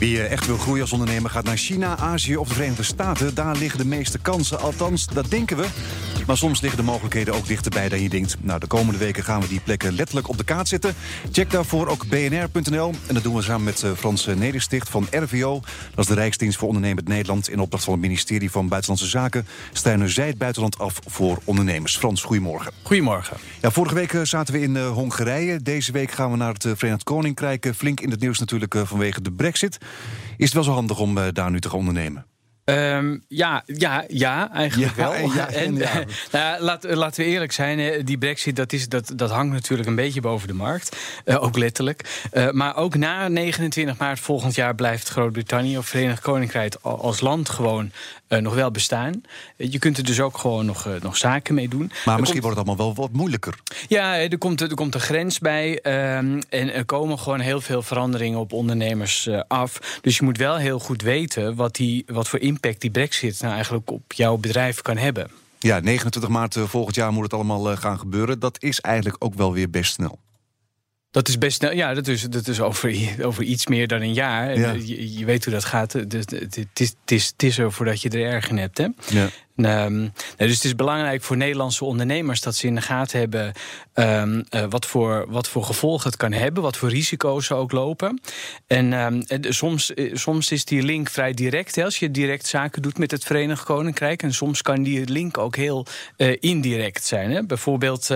Wie echt wil groeien als ondernemer gaat naar China, Azië of de Verenigde Staten. Daar liggen de meeste kansen, althans, dat denken we. Maar soms liggen de mogelijkheden ook dichterbij dan je denkt. Nou, de komende weken gaan we die plekken letterlijk op de kaart zetten. Check daarvoor ook bnr.nl. En dat doen we samen met eh, Frans Nedersticht van RVO. Dat is de Rijksdienst voor Ondernemend Nederland. In opdracht van het ministerie van Buitenlandse Zaken... struinen zij het buitenland af voor ondernemers. Frans, goedemorgen. Goedemorgen. Ja, vorige week eh, zaten we in Hongarije. Deze week gaan we naar het Verenigd Koninkrijk. Flink in het nieuws natuurlijk vanwege de brexit. Is het wel zo handig om daar nu te gaan ondernemen? Um, ja, ja, ja, eigenlijk ja, wel. En ja, en ja. nou, laat, laten we eerlijk zijn, die brexit dat is, dat, dat hangt natuurlijk een beetje boven de markt. Uh, ook letterlijk. Uh, maar ook na 29 maart volgend jaar blijft Groot-Brittannië of Verenigd Koninkrijk als land gewoon uh, nog wel bestaan. je kunt er dus ook gewoon nog, nog zaken mee doen. Maar er misschien komt, wordt het allemaal wel wat moeilijker. Ja, er komt, er komt een grens bij. Um, en er komen gewoon heel veel veranderingen op ondernemers af. Dus je moet wel heel goed weten wat, die, wat voor impact die brexit nou eigenlijk op jouw bedrijf kan hebben. Ja, 29 maart volgend jaar moet het allemaal gaan gebeuren. Dat is eigenlijk ook wel weer best snel. Dat is best snel. Ja, dat is, dat is over, over iets meer dan een jaar. Ja. Je, je, weet hoe dat gaat. Het, het, het, is, het, is, het is er voordat je er erg in hebt. Hè? Ja. Um, dus het is belangrijk voor Nederlandse ondernemers dat ze in de gaten hebben um, uh, wat, voor, wat voor gevolgen het kan hebben, wat voor risico's ze ook lopen. En um, soms, soms is die link vrij direct, als je direct zaken doet met het Verenigd Koninkrijk. En soms kan die link ook heel indirect zijn. Hè. Bijvoorbeeld.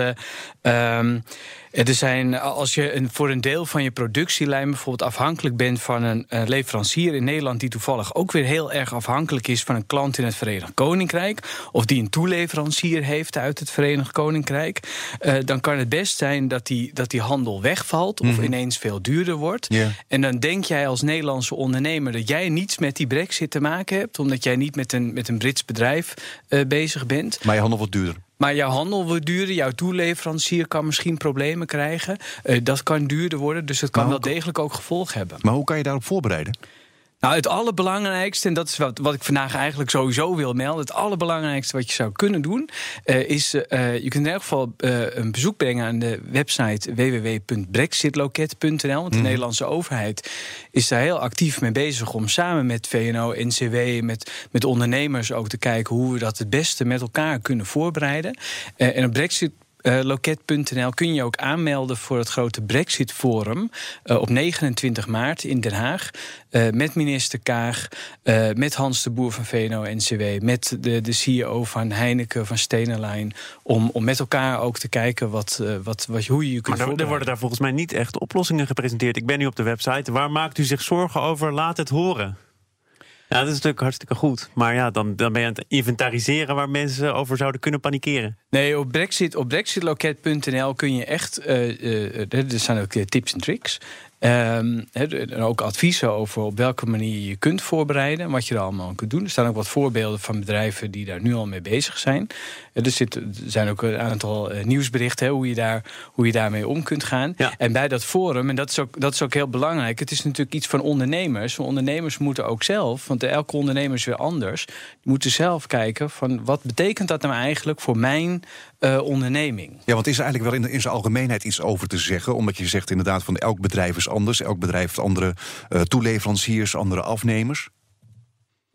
Er zijn, als je een, voor een deel van je productielijn bijvoorbeeld afhankelijk bent van een, een, leverancier in Nederland, die toevallig ook weer heel erg afhankelijk is van een klant in het Verenigd Koninkrijk, of die een toeleverancier heeft uit het Verenigd Koninkrijk, uh, dan kan het best zijn dat die, dat die handel wegvalt of mm -hmm. ineens veel duurder wordt. Yeah. En dan denk jij als Nederlandse ondernemer dat jij niets met die brexit te maken hebt, omdat jij niet met een, met een Brits bedrijf uh, bezig bent. Maar je handel wordt duurder. Maar jouw handel wordt duurder, jouw toeleverancier kan misschien problemen krijgen. Uh, dat kan duurder worden, dus het kan wel degelijk ook gevolg hebben. Maar hoe kan je daarop voorbereiden? Nou, het allerbelangrijkste, en dat is wat, wat ik vandaag eigenlijk sowieso wil melden. Het allerbelangrijkste wat je zou kunnen doen, uh, is uh, je kunt in elk geval uh, een bezoek brengen aan de website www.brexitloket.nl. Want de mm. Nederlandse overheid is daar heel actief mee bezig om samen met VNO, NCW, met, met ondernemers ook te kijken hoe we dat het beste met elkaar kunnen voorbereiden. en op Brexit uh, loket.nl kun je ook aanmelden voor het grote Brexit Forum uh, op 29 maart in Den Haag. Uh, met minister Kaag, met Hans de Boer van VNO-NCW, met de, de CEO van Heineken, van Stenenlijn. Om, om met elkaar ook te kijken wat, wat, wat, hoe je je kunt Maar er, er worden daar volgens mij niet echt oplossingen gepresenteerd. Ik ben nu op de website. Waar maakt u zich zorgen over? Laat het horen. Ja, dat is natuurlijk hartstikke goed. Maar ja, dan, dan ben je aan het inventariseren waar mensen over zouden kunnen panikeren. Nee, op, Brexit, op brexitloket.nl kun je echt. Uh, er zijn ook tips en tricks. Um, en ook adviezen over op welke manier je kunt voorbereiden. Wat je er allemaal kunt doen. Er staan ook wat voorbeelden van bedrijven die daar nu al mee bezig zijn. Er, zit, er zijn ook een aantal nieuwsberichten hoe, je daar, hoe je daarmee om kunt gaan. Ja. En bij dat forum, en dat is, ook, dat is ook heel belangrijk. Het is natuurlijk iets van ondernemers. Ondernemers moeten ook zelf, want elke ondernemer is weer anders. Moeten zelf kijken van wat betekent dat nou eigenlijk voor mijn uh, onderneming. Ja, want is eigenlijk wel in, in zijn algemeenheid iets over te zeggen? Omdat je zegt inderdaad van elk bedrijf is anders. Elk bedrijf heeft andere uh, toeleveranciers, andere afnemers.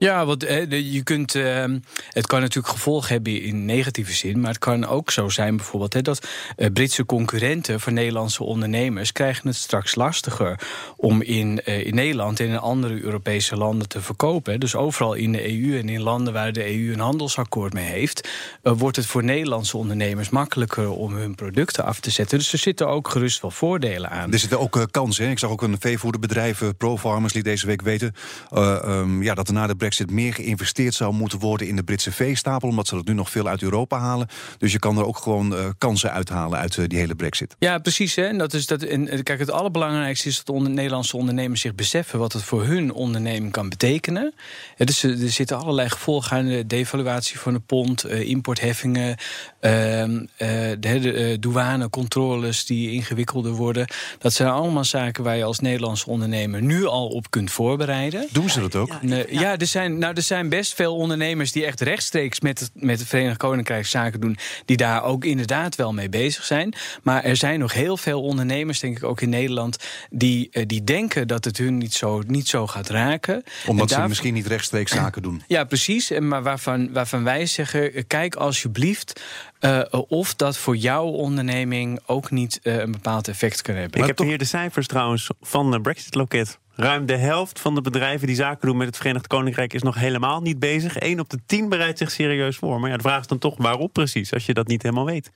Ja, want je kunt, uh, het kan natuurlijk gevolgen hebben in negatieve zin, maar het kan ook zo zijn bijvoorbeeld dat uh, Britse concurrenten van Nederlandse ondernemers krijgen het straks lastiger om in, uh, in Nederland en in andere Europese landen te verkopen. Dus overal in de EU en in landen waar de EU een handelsakkoord mee heeft, wordt het voor Nederlandse ondernemers makkelijker om hun producten af te zetten. Dus er zitten ook gerust wel voordelen aan. Er zitten ook kansen. Ik zag ook een veevoederbedrijf, ProFarmers, die deze week weten um, ja, dat er na de Brexit meer geïnvesteerd zou moeten worden in de Britse veestapel, omdat ze dat nu nog veel uit Europa halen. Dus je kan er ook gewoon uh, kansen uithalen uit uh, die hele Brexit. Ja, precies. Hè? En dat is dat, en, kijk, het allerbelangrijkste is dat onder, Nederlandse ondernemers zich beseffen wat het voor hun onderneming kan betekenen. Ja, dus er zitten allerlei gevolgen aan de devaluatie van de pond, uh, importheffingen, ehm, de, de douanecontroles die ingewikkelder worden. Dat zijn allemaal zaken waar je als Nederlandse ondernemer nu al op kunt voorbereiden. Doen ze dat ook? Ja, ja er zijn zijn, nou, er zijn best veel ondernemers die echt rechtstreeks met het, met het Verenigd Koninkrijk zaken doen, die daar ook inderdaad wel mee bezig zijn. Maar er zijn nog heel veel ondernemers, denk ik ook in Nederland, die, uh, die denken dat het hun niet zo, niet zo gaat raken. Omdat ze misschien niet rechtstreeks zaken doen. Ja, precies. Maar waarvan, waarvan wij zeggen: kijk alsjeblieft uh, of dat voor jouw onderneming ook niet uh, een bepaald effect kan hebben. Ik heb hier de cijfers trouwens van de Brexit Loket. Ruim de helft van de bedrijven die zaken doen met het Verenigd Koninkrijk is nog helemaal niet bezig. Eén op de tien bereidt zich serieus voor. Maar ja, de vraag is dan toch waarop precies, als je dat niet helemaal weet.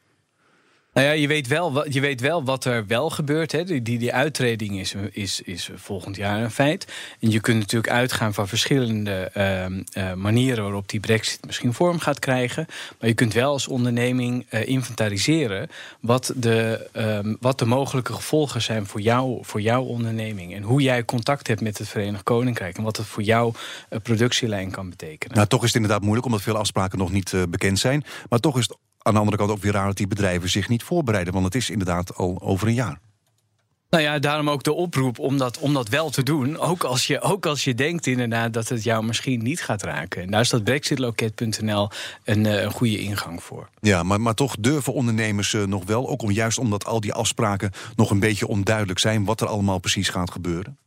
Nou ja, je weet wel, je weet wel wat er wel gebeurt. Hè. Die, die uitreding is, is, is volgend jaar een feit. En je kunt natuurlijk uitgaan van verschillende uh, uh, manieren waarop die brexit misschien vorm gaat krijgen. Maar je kunt wel als onderneming uh, inventariseren wat de, um, wat de mogelijke gevolgen zijn voor, jou, voor jouw onderneming. En hoe jij contact hebt met het Verenigd Koninkrijk. En wat het voor jouw uh, productielijn kan betekenen. Nou, toch is het inderdaad moeilijk omdat veel afspraken nog niet bekend zijn. Maar toch is het aan de andere kant ook weer raar dat die bedrijven zich niet voorbereiden. Want het is inderdaad al over een jaar. Nou ja, daarom ook de oproep om dat, om dat wel te doen. Ook als, je, ook als je denkt inderdaad dat het jou misschien niet gaat raken. En daar is dat brexitloket.nl een, een goede ingang voor. Ja, maar, maar toch durven ondernemers nog wel. Ook om, juist omdat al die afspraken nog een beetje onduidelijk zijn... wat er allemaal precies gaat gebeuren?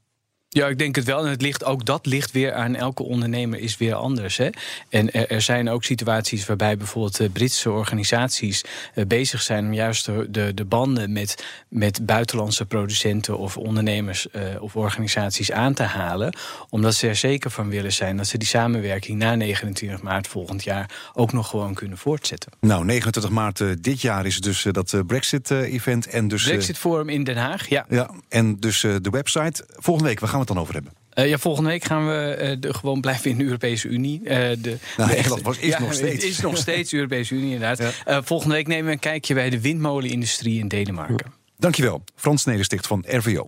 Ja, ik denk het wel. En het ligt, ook dat ligt weer aan elke ondernemer is weer anders. Hè? En er, er zijn ook situaties waarbij bijvoorbeeld uh, Britse organisaties uh, bezig zijn om juist de, de, de, banden met, met buitenlandse producenten of ondernemers uh, of organisaties aan te halen. Omdat ze er zeker van willen zijn dat ze die samenwerking na 29 maart volgend jaar ook nog gewoon kunnen voortzetten. Nou, 29 maart dit jaar is dus dat Brexit-event. en dus Brexit Forum in Den Haag, ja. ja en dus de website. Volgende week, we gaan we het dan over hebben? Uh, ja, volgende week gaan we uh, de, gewoon blijven in de Europese Unie. Uh, de, nou, Nederland was, is ja, nog steeds. Het is nog steeds de Europese Unie, inderdaad. Ja. volgende week nemen we een kijkje bij de windmolenindustrie in Denemarken. Dankjewel, Frans Nedersticht van RVO.